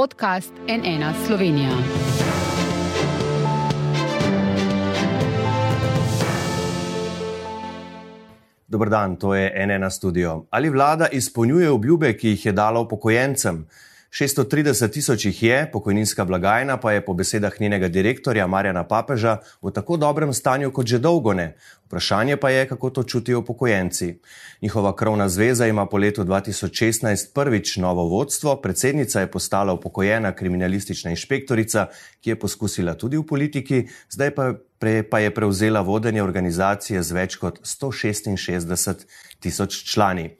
podcast NN Slovenija. Dobrodan, to je NN studio. Ali vlada izpolnjuje obljube, ki jih je dala upokojencem? 630 tisoč jih je, pokojninska blagajna pa je po besedah njenega direktorja Marjana Papeža v tako dobrem stanju kot že dolgo ne. Vprašanje pa je, kako to čutijo upokojenci. Njihova krovna zveza ima po letu 2016 prvič novo vodstvo, predsednica je postala upokojena kriminalistična inšpektorica, ki je poskusila tudi v politiki, zdaj pa, pre, pa je prevzela vodenje organizacije z več kot 166 tisoč člani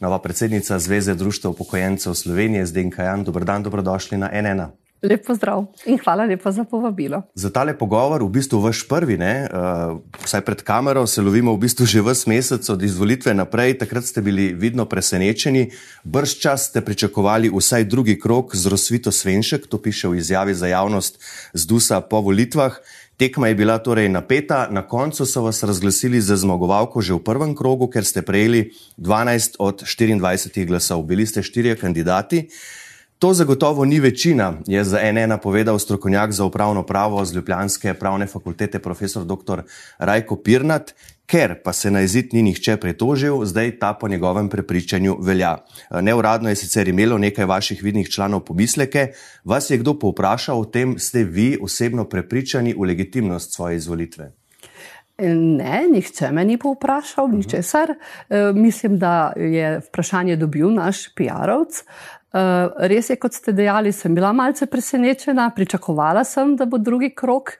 nova predsednica Zveze društva upokojencev Slovenije, Zdenka Jan. Dobro dan, dobrodošli na NN. Lep pozdrav in hvala lepa za povabilo. Za tale pogovor, v bistvu vaš prvi, ne, uh, vsaj pred kamero, se lovimo v bistvu že vse mesec od izvolitve naprej. Takrat ste bili vidno presenečeni, brž čas ste pričakovali vsaj drugi krok z Rosvito Svenšek, to piše v izjavi za javnost z Dusa po volitvah. Tekma je bila torej napeta, na koncu so vas razglasili za zmagovalko že v prvem krogu, ker ste prejeli 12 od 24 glasov. Bili ste štirje kandidati. To zagotovo ni večina, je za NN povedal strokovnjak za upravno pravo z Ljubljanske pravne fakultete, profesor dr. Rajko Pirnat, ker pa se na izid ni nihče pretožil, zdaj ta po njegovem prepričanju velja. Neuradno je sicer imelo nekaj vaših vidnih članov pomisleke, vas je kdo povprašal o tem, ste vi osebno prepričani v legitimnost svoje izvolitve? Ne, nihče me ni povprašal, mhm. ničesar. E, mislim, da je vprašanje dobil naš PR-ovc. Uh, res je, kot ste dejali, sem bila malce presenečena, pričakovala sem, da bo drugi krok,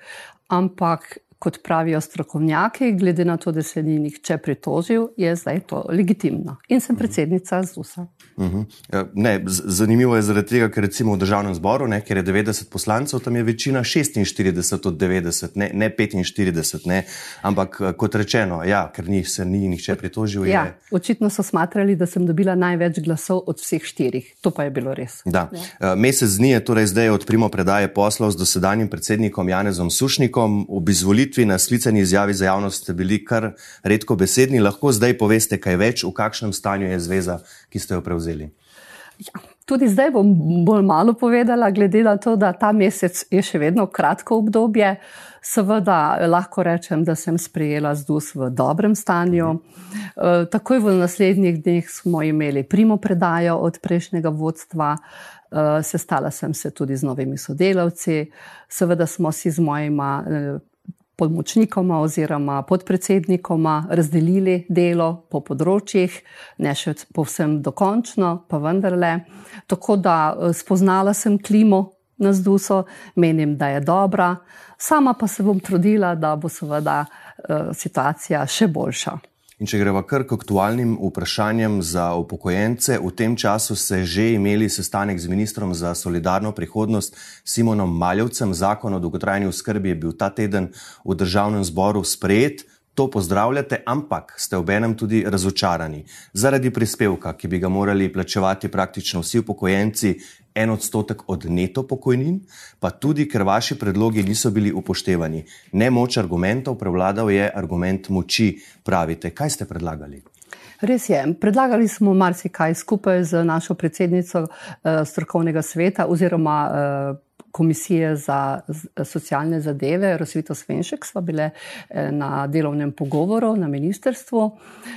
ampak kot pravijo strokovnjaki, glede na to, da se ni nihče pritožil, je zdaj to legitimno. In sem predsednica ZUS-a. Uh mhm. -huh. ne, zanimivo je zaradi tega, ker recimo v državnem zboru, ne, ker je 90 poslancev, tam je večina 46 od 90, ne, ne 45. Ne. Ampak kot rečeno, ja, ker ni se ni nihče pritožil. Ja, je... Očitno so smatrali, da sem dobila največ glasov od vseh štirih. To pa je bilo res. Da. Ja. Mesec dni je torej zdaj od primo predaje poslov z dosedanjim predsednikom Janezom Sušnikom. Ob izvolitvi na sklicani izjavi za javnost ste bili kar redko besedni. Lahko zdaj poveste kaj več, v kakšnem stanju je zveza, ki ste jo prevzeli vzeli? Ja, tudi zdaj bom bolj malo povedala, glede na to, da ta mesec je še vedno kratko obdobje. Seveda lahko rečem, da sem sprejela zdus v dobrem stanju. E, takoj v naslednjih dneh smo imeli primo predajo od prejšnjega vodstva. E, sestala sem se tudi z novimi sodelavci. Seveda smo si z mojima e, pomočnikoma oziroma podpredsednikoma razdelili delo po področjih, ne še povsem dokončno, pa vendarle. Tako da eh, spoznala sem klimo na zduso, menim, da je dobra, sama pa se bom trudila, da bo seveda eh, situacija še boljša. In če greva kar k aktualnim vprašanjem za upokojence, v tem času ste že imeli sestanek z ministrom za solidarno prihodnost Simonom Maljevcem. Zakon o dolgotrajni oskrbi je bil ta teden v državnem zboru sprejet. To pozdravljate, ampak ste obenem tudi razočarani zaradi prispevka, ki bi ga morali plačevati praktično vsi upokojenci, en odstotek od neto pokojnin, pa tudi, ker vaši predlogi niso bili upoštevani. Ne moč argumentov, prevladal je argument moči, pravite. Kaj ste predlagali? Res je. Predlagali smo marsikaj skupaj z našo predsednico eh, strokovnega sveta oziroma eh, komisije za socialne zadeve, Rosvito Svenšek, sva bile eh, na delovnem pogovoru na ministerstvu.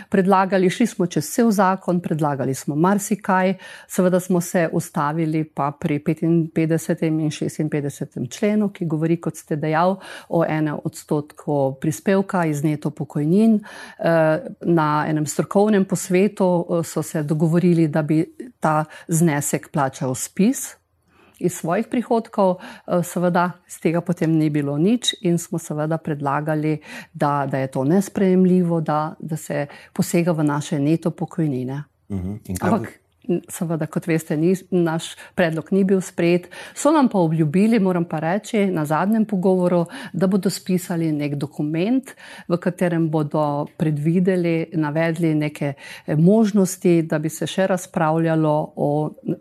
Predlagali, šli smo čez cel zakon, predlagali smo marsikaj, seveda smo se ustavili pa pri 55. in 56. členu, ki govori, kot ste dejal, o enem odstotku prispevka iz neto pokojnin. Eh, na enem strokovnem posvetu eh, so se dogovorili, da bi ta znesek plačal spis, iz svojih prihodkov, eh, seveda z tega potem ni bilo nič in smo seveda predlagali, da, da je to nesprejemljivo, da, da se posega v naše neto pokojnine. Uh mhm. -huh. Ampak Seveda, kot veste, ni, naš predlog ni bil sprejet. So nam pa obljubili, moram pa reči, na zadnjem pogovoru, da bodo spisali nek dokument, v katerem bodo predvideli, navedli neke eh, možnosti, da bi se še razpravljalo o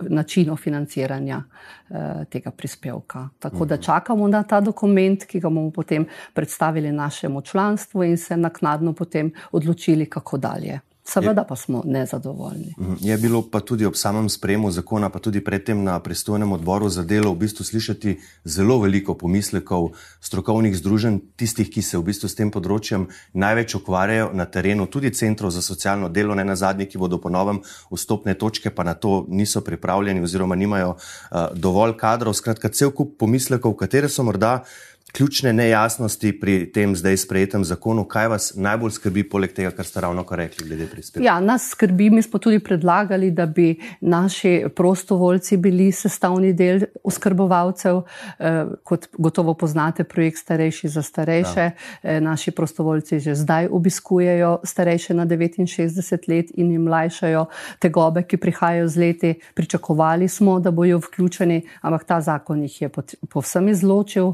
načinu financiranja eh, tega prispevka. Tako da mhm. čakamo na ta dokument, ki ga bomo potem predstavili našemu članstvu in se naknadno potem odločili, kako dalje. Seveda pa smo nezadovoljni. Mhm. Je bilo pa tudi ob samem sprejemu zakona, pa tudi predtem na pristojnem odboru za delo, v bistvu slišati zelo veliko pomislekov strokovnih združenj, tistih, ki se v bistvu s tem področjem največ ukvarjajo na terenu, tudi centrov za socialno delo, ne na zadnji, ki bodo po novem vstopne točke, pa na to niso pripravljeni oziroma nimajo uh, dovolj kadrov. Skratka, cel kup pomislekov, katere so morda ključne nejasnosti pri tem zdaj sprejetem zakonu? Kaj vas najbolj skrbi, poleg tega, kar ste ravno rekli, glede prispevka? Ja, nas skrbi, mi smo tudi predlagali, da bi naši prostovoljci bili sestavni del oskrbovalcev. Eh, kot gotovo poznate, projekt Starejši za starejše. Ja. Eh, naši prostovoljci že zdaj obiskujejo starejše na 69 let in jim mlajšajo tegobe, ki prihajajo z leti. Pričakovali smo, da bojo vključeni, ampak ta zakon jih je povsem izločil.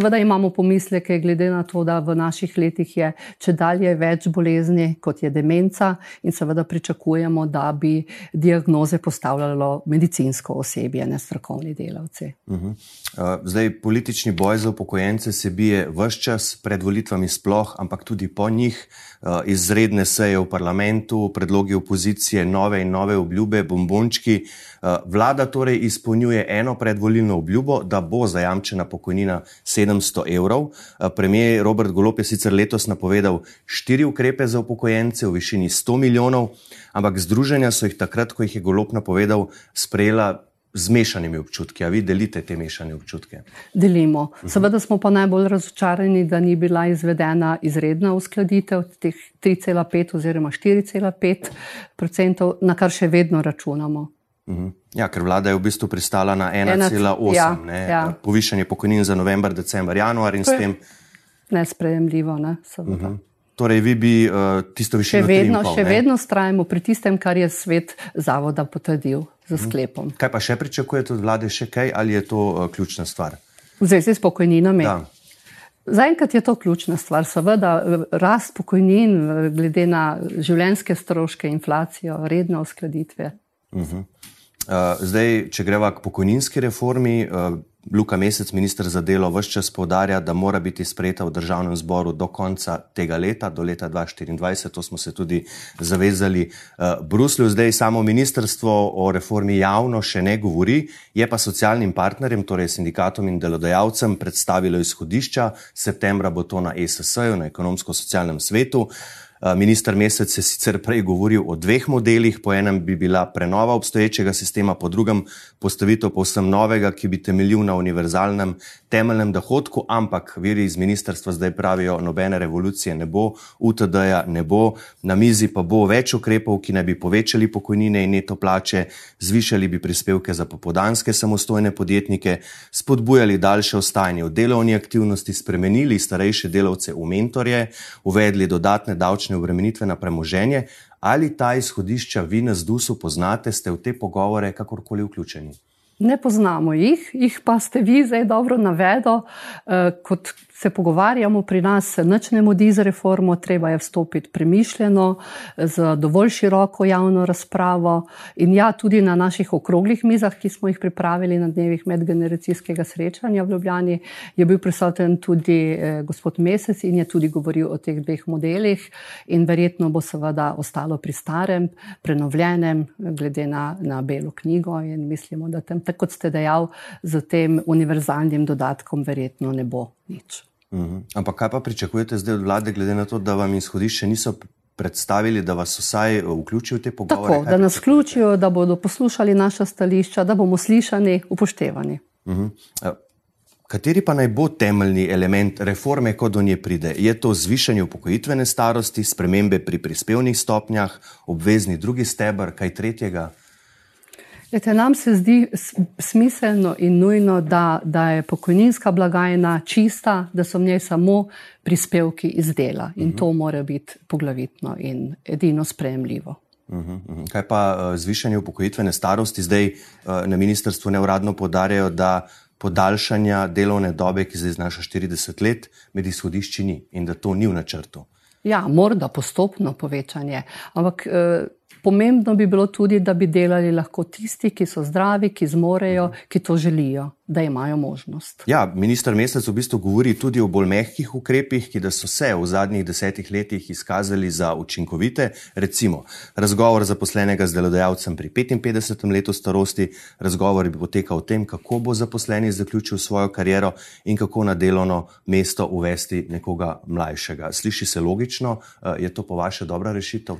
Seveda imamo pomisleke, glede na to, da v naših letih je če dalje več bolezni, kot je demenca, in seveda pričakujemo, da bi diagnoze postavljalo medicinsko osebje, ne strokovni delavci. Uh -huh. uh, zdaj, politični boj za upokojence se bije vse čas, pred volitvami sploh, ampak tudi po njih. Izredne seje v parlamentu, predlogi opozicije, nove in nove obljube, bombončki. Vlada torej izpolnjuje eno predvolilno obljubo, da bo zajamčena pokojnina 700 evrov. Premijer Robert Golop je sicer letos napovedal štiri ukrepe za upokojence v višini 100 milijonov, ampak združenja so jih takrat, ko jih je Golop napovedal, sprejela. Z mešanimi občutki, a vi delite te mešane občutke? Delimo. Seveda smo pa najbolj razočarani, da ni bila izvedena izredna uskladitev teh 3,5 oziroma 4,5 odstotkov, na kar še vedno računamo. Mhm. Ja, ker vlada je v bistvu pristala na 1,8 ja, ja. povišanje pokojnin za november, december, januar in s tem. Nesprejemljivo. Ne, uh mhm. -huh. Torej, vi bi uh, tisto višino še vedno, še vedno strajamo pri tistem, kar je svet zavoda potrdil z mhm. sklepom. Uh -huh. Kaj pa še pričakujete od vlade, še kaj ali je to uh, ključna stvar? V zvezi s pokojninami. Da. Zaenkrat je to ključna stvar. Seveda, rast pokojnin, glede na življenjske stroške, inflacijo, redne uskladitve. Uh -huh. Uh, zdaj, če greva k pokojninski reformi, uh, Luka Mesec, ministr za delo, vse čas povdarja, da mora biti sprejeta v državnem zboru do konca tega leta, do leta 2024. To smo se tudi zavezali uh, Bruslju. Zdaj samo ministrstvo o reformi javno še ne govori, je pa socialnim partnerjem, torej sindikatom in delodajalcem, predstavilo izhodišča. Septembra bo to na ESS-ju, na ekonomsko-socialnem svetu. Uh, Eh, minister Mesec je sicer prej govoril o dveh modelih, po enem bi bila prenova obstoječega sistema, po drugem postavitev povsem novega, ki bi temeljil na univerzalnem temeljnem dohodku, ampak viri iz ministrstva zdaj pravijo, nobene revolucije ne bo, UTD-ja ne bo, na mizi pa bo več ukrepov, ki naj bi povečali pokojnine in neto plače, zvišali bi prispevke za popodanske samostojne podjetnike, spodbujali daljše ostajanje v delovni aktivnosti, spremenili starejše delavce v mentorje, uvedli dodatne davčne obremenitve na premoženje. Ali ta izhodišča vi na ZDUS-u poznate, ste v te pogovore kakorkoli vključeni? Ne poznamo jih, jih pa ste vi zdaj dobro navedli. Eh, kot se pogovarjamo pri nas, nič ne modi z reformo, treba je vstopiti premišljeno, z dovolj široko javno razpravo. In ja, tudi na naših okroglih mizah, ki smo jih pripravili na dnevih medgeneracijskega srečanja v Ljubljani, je bil prisoten tudi eh, gospod Mesec in je tudi govoril o teh dveh modelih. In verjetno bo seveda ostalo pri starem, prenovljenem, glede na, na belo knjigo. In mislimo, da tam, tako kot ste dejal, z tem univerzalnim dodatkom verjetno ne bo nič. Uhum. Ampak kaj pa pričakujete zdaj od vlade, glede na to, da vam izhodišče niso predstavili, da vas vsaj eh, vključijo v te pogovore? Tako, da nas vključijo, da bodo poslušali naša stališča, da bomo slišani, upoštevani. Uhum. Kateri pa naj bo temeljni element reforme, ko do nje pride? Je to zvišanje upokojitvene starosti, spremembe pri prispevnih stopnjah, obvezni drugi stebr, kaj tretjega? Lete, nam se zdi smiselno in nujno, da, da je pokojninska blagajna čista, da so v njej samo prispevki iz dela in uh -huh. to mora biti poglavitno in edino sprejemljivo. Uh -huh, uh -huh. Kaj pa uh, zvišanje upokojitvene starosti? Zdaj uh, na ministrstvu neuradno podarjajo, da podaljšanja delovne dobe, ki zdaj znaša 40 let, med izhodišči ni in da to ni v načrtu. Ja, morda postopno povečanje, ampak. Uh, Pomembno bi bilo tudi, da bi delali lahko tisti, ki so zdravi, ki zmorejo, ki to želijo. Da imajo možnost. Ja, minister Mesec v bistvu govori tudi o bolj mehkih ukrepih, ki so se v zadnjih desetih letih izkazali za učinkovite. Recimo, razgovor zaposlenega z delodajalcem pri 55. letu starosti, razgovor bi potekal o tem, kako bo zaposleni zaključil svojo kariero in kako na delovno mesto uvesti nekoga mlajšega. Sliši se logično, eh, je to po vaše dobra rešitev?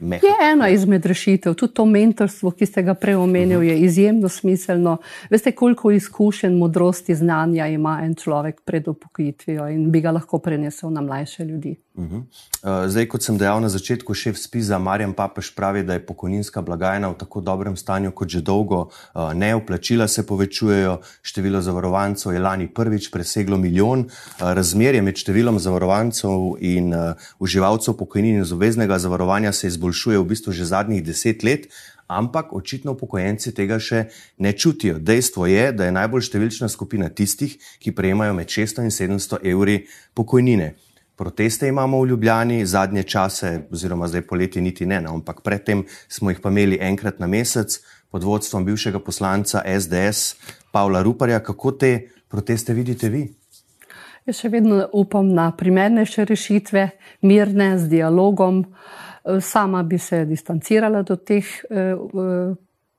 Je ena izmed rešitev, tudi to mentorstvo, ki ste ga prej omenili, je izjemno smiselno. Veste, koliko izkušenj, modrosti, znanja ima en človek pred upokojitvijo in bi ga lahko prenesel na mlajše ljudi. Uh -huh. uh, zdaj, kot sem dejal na začetku, šef Spiza Marjan Papež pravi, da je pokojninska blagajna v tako dobrem stanju kot že dolgo. Uh, ne, vplačila se povečujejo, število zavarovancev je lani prvič preseglo milijon. Uh, razmerje med številom zavarovancev in uživalcev pokojnin iz obveznega zavarovanja se izboljšuje v bistvu že zadnjih deset let ampak očitno upokojenci tega še ne čutijo. Dejstvo je, da je najbolj številčna skupina tistih, ki prejemajo med 600 in 700 evri pokojnine. Proteste imamo v Ljubljani, zadnje čase, oziroma zdaj poleti, niti ne, no, ampak predtem smo jih pa imeli enkrat na mesec pod vodstvom bivšega poslanca SDS Pavla Ruparja. Kako te proteste vidite vi? Jaz še vedno upam na primernejše rešitve, mirne, z dialogom. Uh, Sama bi se distancirala do teh eh, eh,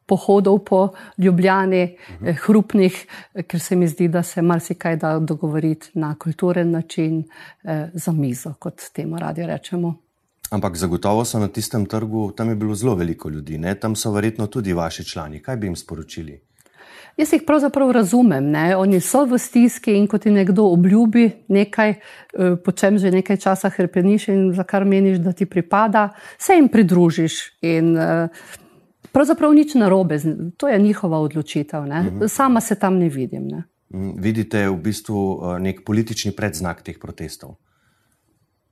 pohodov po Ljubljani, eh, hrupnih, ker se mi zdi, da se marsikaj da dogovoriti na kulturen način za mizo, kot temu radi rečemo. Ampak zagotovo so na tistem trgu, tam je bilo zelo veliko ljudi, ne? tam so verjetno tudi vaši člani. Kaj bi jim sporočili? Jaz jih pravzaprav razumem. Ne? Oni so v stiski in ko ti nekdo obljubi nekaj, eh, po čem že nekaj časa hrpeniš in za kar meniš, da ti pripada, se jim pridružiš. In, eh, pravzaprav nič narobe, to je njihova odločitev. Ne? Mhm. Sama se tam ne vidim. Ne? Mhm. Vidite v bistvu eh, nek politični predznak teh protestov?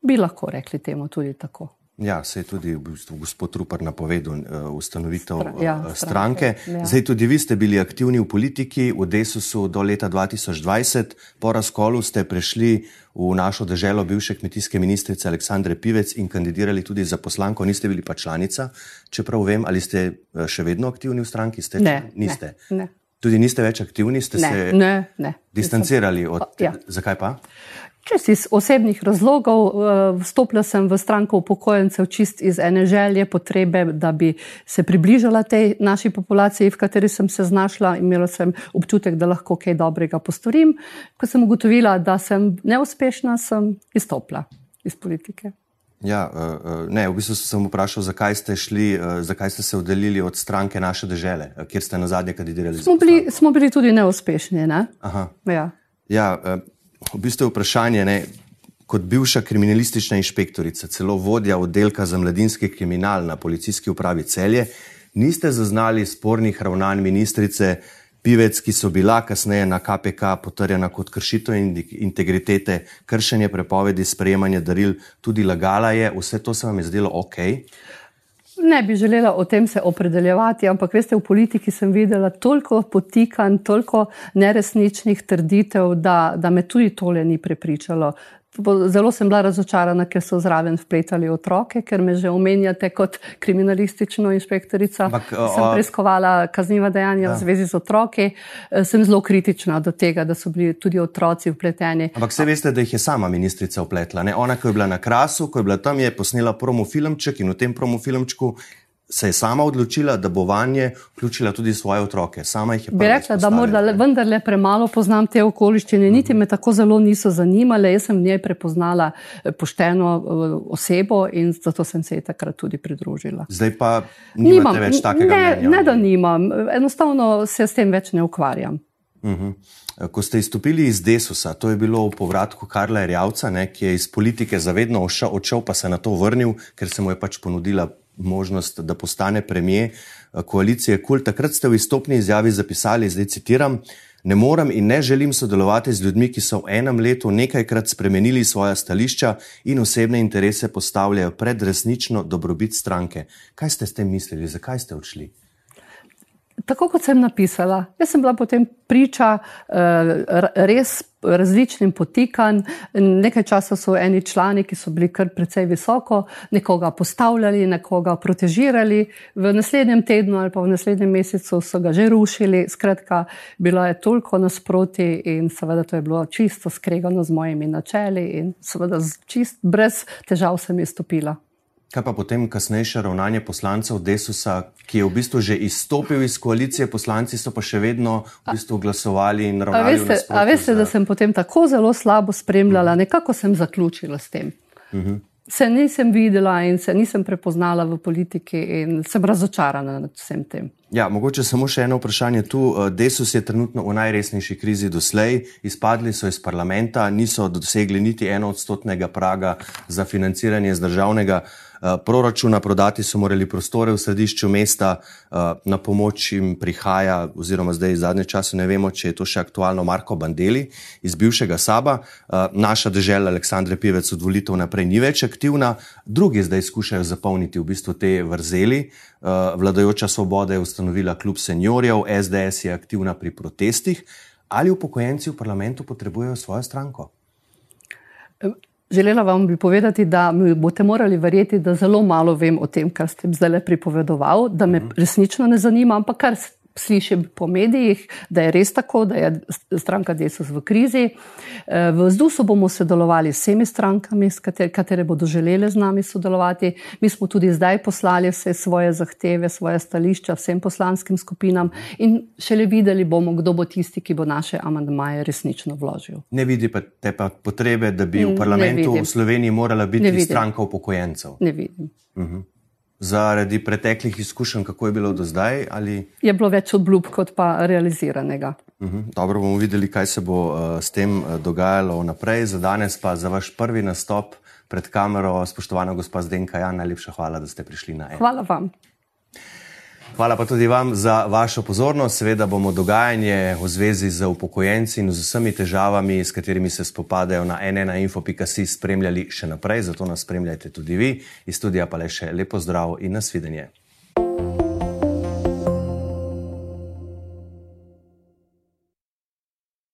Bi lahko rekli temu tudi tako. Ja, se je tudi v bistvu gospod Rupert napovedal uh, ustanovitev Stra, ja, uh, stranke. stranke. Ja. Zdaj tudi vi ste bili aktivni v politiki, v Desusu do leta 2020. Po razkolu ste prešli v našo državo bivše kmetijske ministrice Aleksandre Pivec in kandidirali tudi za poslanko. Niste bili pa članica, čeprav vem, ali ste eh, še vedno aktivni v stranki? Ste, ne, niste. Ne, ne. Tudi niste več aktivni, ste ne, se ne, ne. distancirali od tega. Ja. Zakaj pa? Čez iz osebnih razlogov eh, vstopila sem v stranko upokojencev čist iz ene želje, potrebe, da bi se približala tej naši populaciji, v kateri sem se znašla. Imela sem občutek, da lahko kaj dobrega postorim. Ko sem ugotovila, da sem neuspešna, sem izstopila iz politike. Ja, eh, eh, ne, v bistvu sem vprašal, zakaj ste, šli, zakaj ste se oddaljili od stranke naše države, kjer ste na zadnje kandidirali. Smo bili, smo bili tudi neuspešni. Ne? Ja. Ja, v bistvu je vprašanje, ne, kot bivša kriminalistična inšpektorica, celo vodja oddelka za mladinski kriminal na policijski upravi celje, niste zaznali spornih ravnanj ministrice Pivec, ki so bila kasneje na KPK potrjena kot kršitev integritete, kršenje prepovedi sprejemanja daril, tudi lagala je, vse to se vam je zdelo ok. Ne bi želela o tem se opredeljevati, ampak veste, v politiki sem videla toliko potikanj, toliko neresničnih trditev, da, da me tudi tole ni prepričalo. Zelo sem bila razočarana, ker so zraven vpletali otroke, ker me že omenjate kot kriminalistično inšpektorica. Ampak, o, sem preiskovala kazniva dejanja ja. v zvezi z otroki. E, sem zelo kritična do tega, da so bili tudi otroci vpleteni. Ampak vse veste, da jih je sama ministrica vpletla. Ne? Ona, ko je bila na krasu, ko je bila tam, je posnela promofilmček in v tem promofilmčku se je sama odločila, da bo vanje vključila tudi svoje otroke. Sama jih je Bi rekla, da morda vendarle premalo poznam te okoliščine, niti me tako zelo niso zanimale. Jaz sem v njej prepoznala eh, pošteno eh, osebo in zato sem se ji takrat tudi pridružila. Zdaj pa nimam več takega ne, mnenja. Ne, da nimam, enostavno se s tem več ne ukvarjam. Uh mhm. -huh. Ko ste izstopili iz Desusa, to je bilo v povratku Karla Erjavca, ne, ki je iz politike zavedno odšel, pa se na to vrnil, ker se mu je pač ponudila možnost, da postane premijer eh, koalicije KUL. Takrat ste v izstopni izjavi zapisali, zdaj citiram, ne morem in ne želim sodelovati z ljudmi, ki so v enem letu nekajkrat spremenili svoja stališča in osebne interese postavljajo pred resnično dobrobit stranke. Kaj ste s tem mislili, zakaj ste odšli? Tako kot sem napisala, jaz sem bila potem priča uh, res različnim potikanjem. Nekaj časa so eni člani, ki so bili kar precej visoko, nekoga postavljali, nekoga protežirali, v naslednjem tednu ali pa v naslednjem mesecu so ga že rušili. Skratka, bilo je toliko nasproti in seveda to je bilo čisto skregano z mojimi načeli in seveda čist brez težav sem izstopila. Kaj pa potem kasnejše ravnanje poslancev Desusa, ki je v bistvu že izstopil iz koalicije, poslanci so pa še vedno v bistvu glasovali in ravnali? A veste, a veste za... da sem potem tako zelo slabo spremljala, nekako sem zaključila s tem. Uh mhm. -huh. Se nisem videla in se nisem prepoznala v politiki in sem razočarana nad vsem tem. Ja, mogoče samo še eno vprašanje tu. Eh, Desus je trenutno v najresnejši krizi doslej. Izpadli so iz parlamenta, niso dosegli niti eno odstotnega praga za financiranje z državnega Eh, proračuna, prodati so morali prostore v središču mesta, eh, na pomoč jim prihaja, oziroma zdaj v zadnje čase ne vemo, če je to še aktualno, Marko Bandeli iz bivšega Saba. Eh, naša država, Aleksandre Pivec, od volitev naprej ni več aktivna, drugi zdaj skušajo zapolniti v bistvu te vrzeli. Vladajoča svoboda je ustanovila klub seniorjev, SDS je aktivna pri protestih. Ali upokojenci v parlamentu potrebujejo svojo stranko? Želela vam bi povedati, da mi boste morali verjeti, da zelo malo vem o tem, kar ste zdaj pripovedoval, da me mhm. resnično ne zanima, ampak kar slišim po medijih, da je res tako, da je stranka Desus v krizi. Eh, v ZDUS-u bomo sodelovali s vsemi strankami, katere, katere bodo želeli z nami sodelovati. Mi smo tudi zdaj poslali vse svoje zahteve, svoje stališča vsem poslanskim skupinam in šele videli bomo, kdo bo tisti, ki bo naše amandmaje resnično vložil. Ne vidi pa te pa potrebe, da bi v parlamentu v Sloveniji morala biti stranka upokojencev. Ne vidim. Uh mhm. -huh zaradi preteklih izkušenj, kako je bilo do zdaj? Ali... Je bilo več obljub, kot pa realiziranega. Uh mhm. -huh. Dobro, bomo videli, kaj se bo uh, s tem uh, dogajalo naprej. Za danes pa za vaš prvi nastop pred kamero, spoštovana gospa Zdenka Jan, najlepša hvala, da ste prišli na eno. Hvala vam. Hvala pa tudi vam za vašo pozornost. Seveda bomo dogajanje v zvezi z upokojenci in z vsemi težavami, s katerimi se spopadajo na nnainfo.si spremljali še naprej, zato nas spremljajte tudi vi. Iz studija pa le še lepo zdrav in nasvidenje.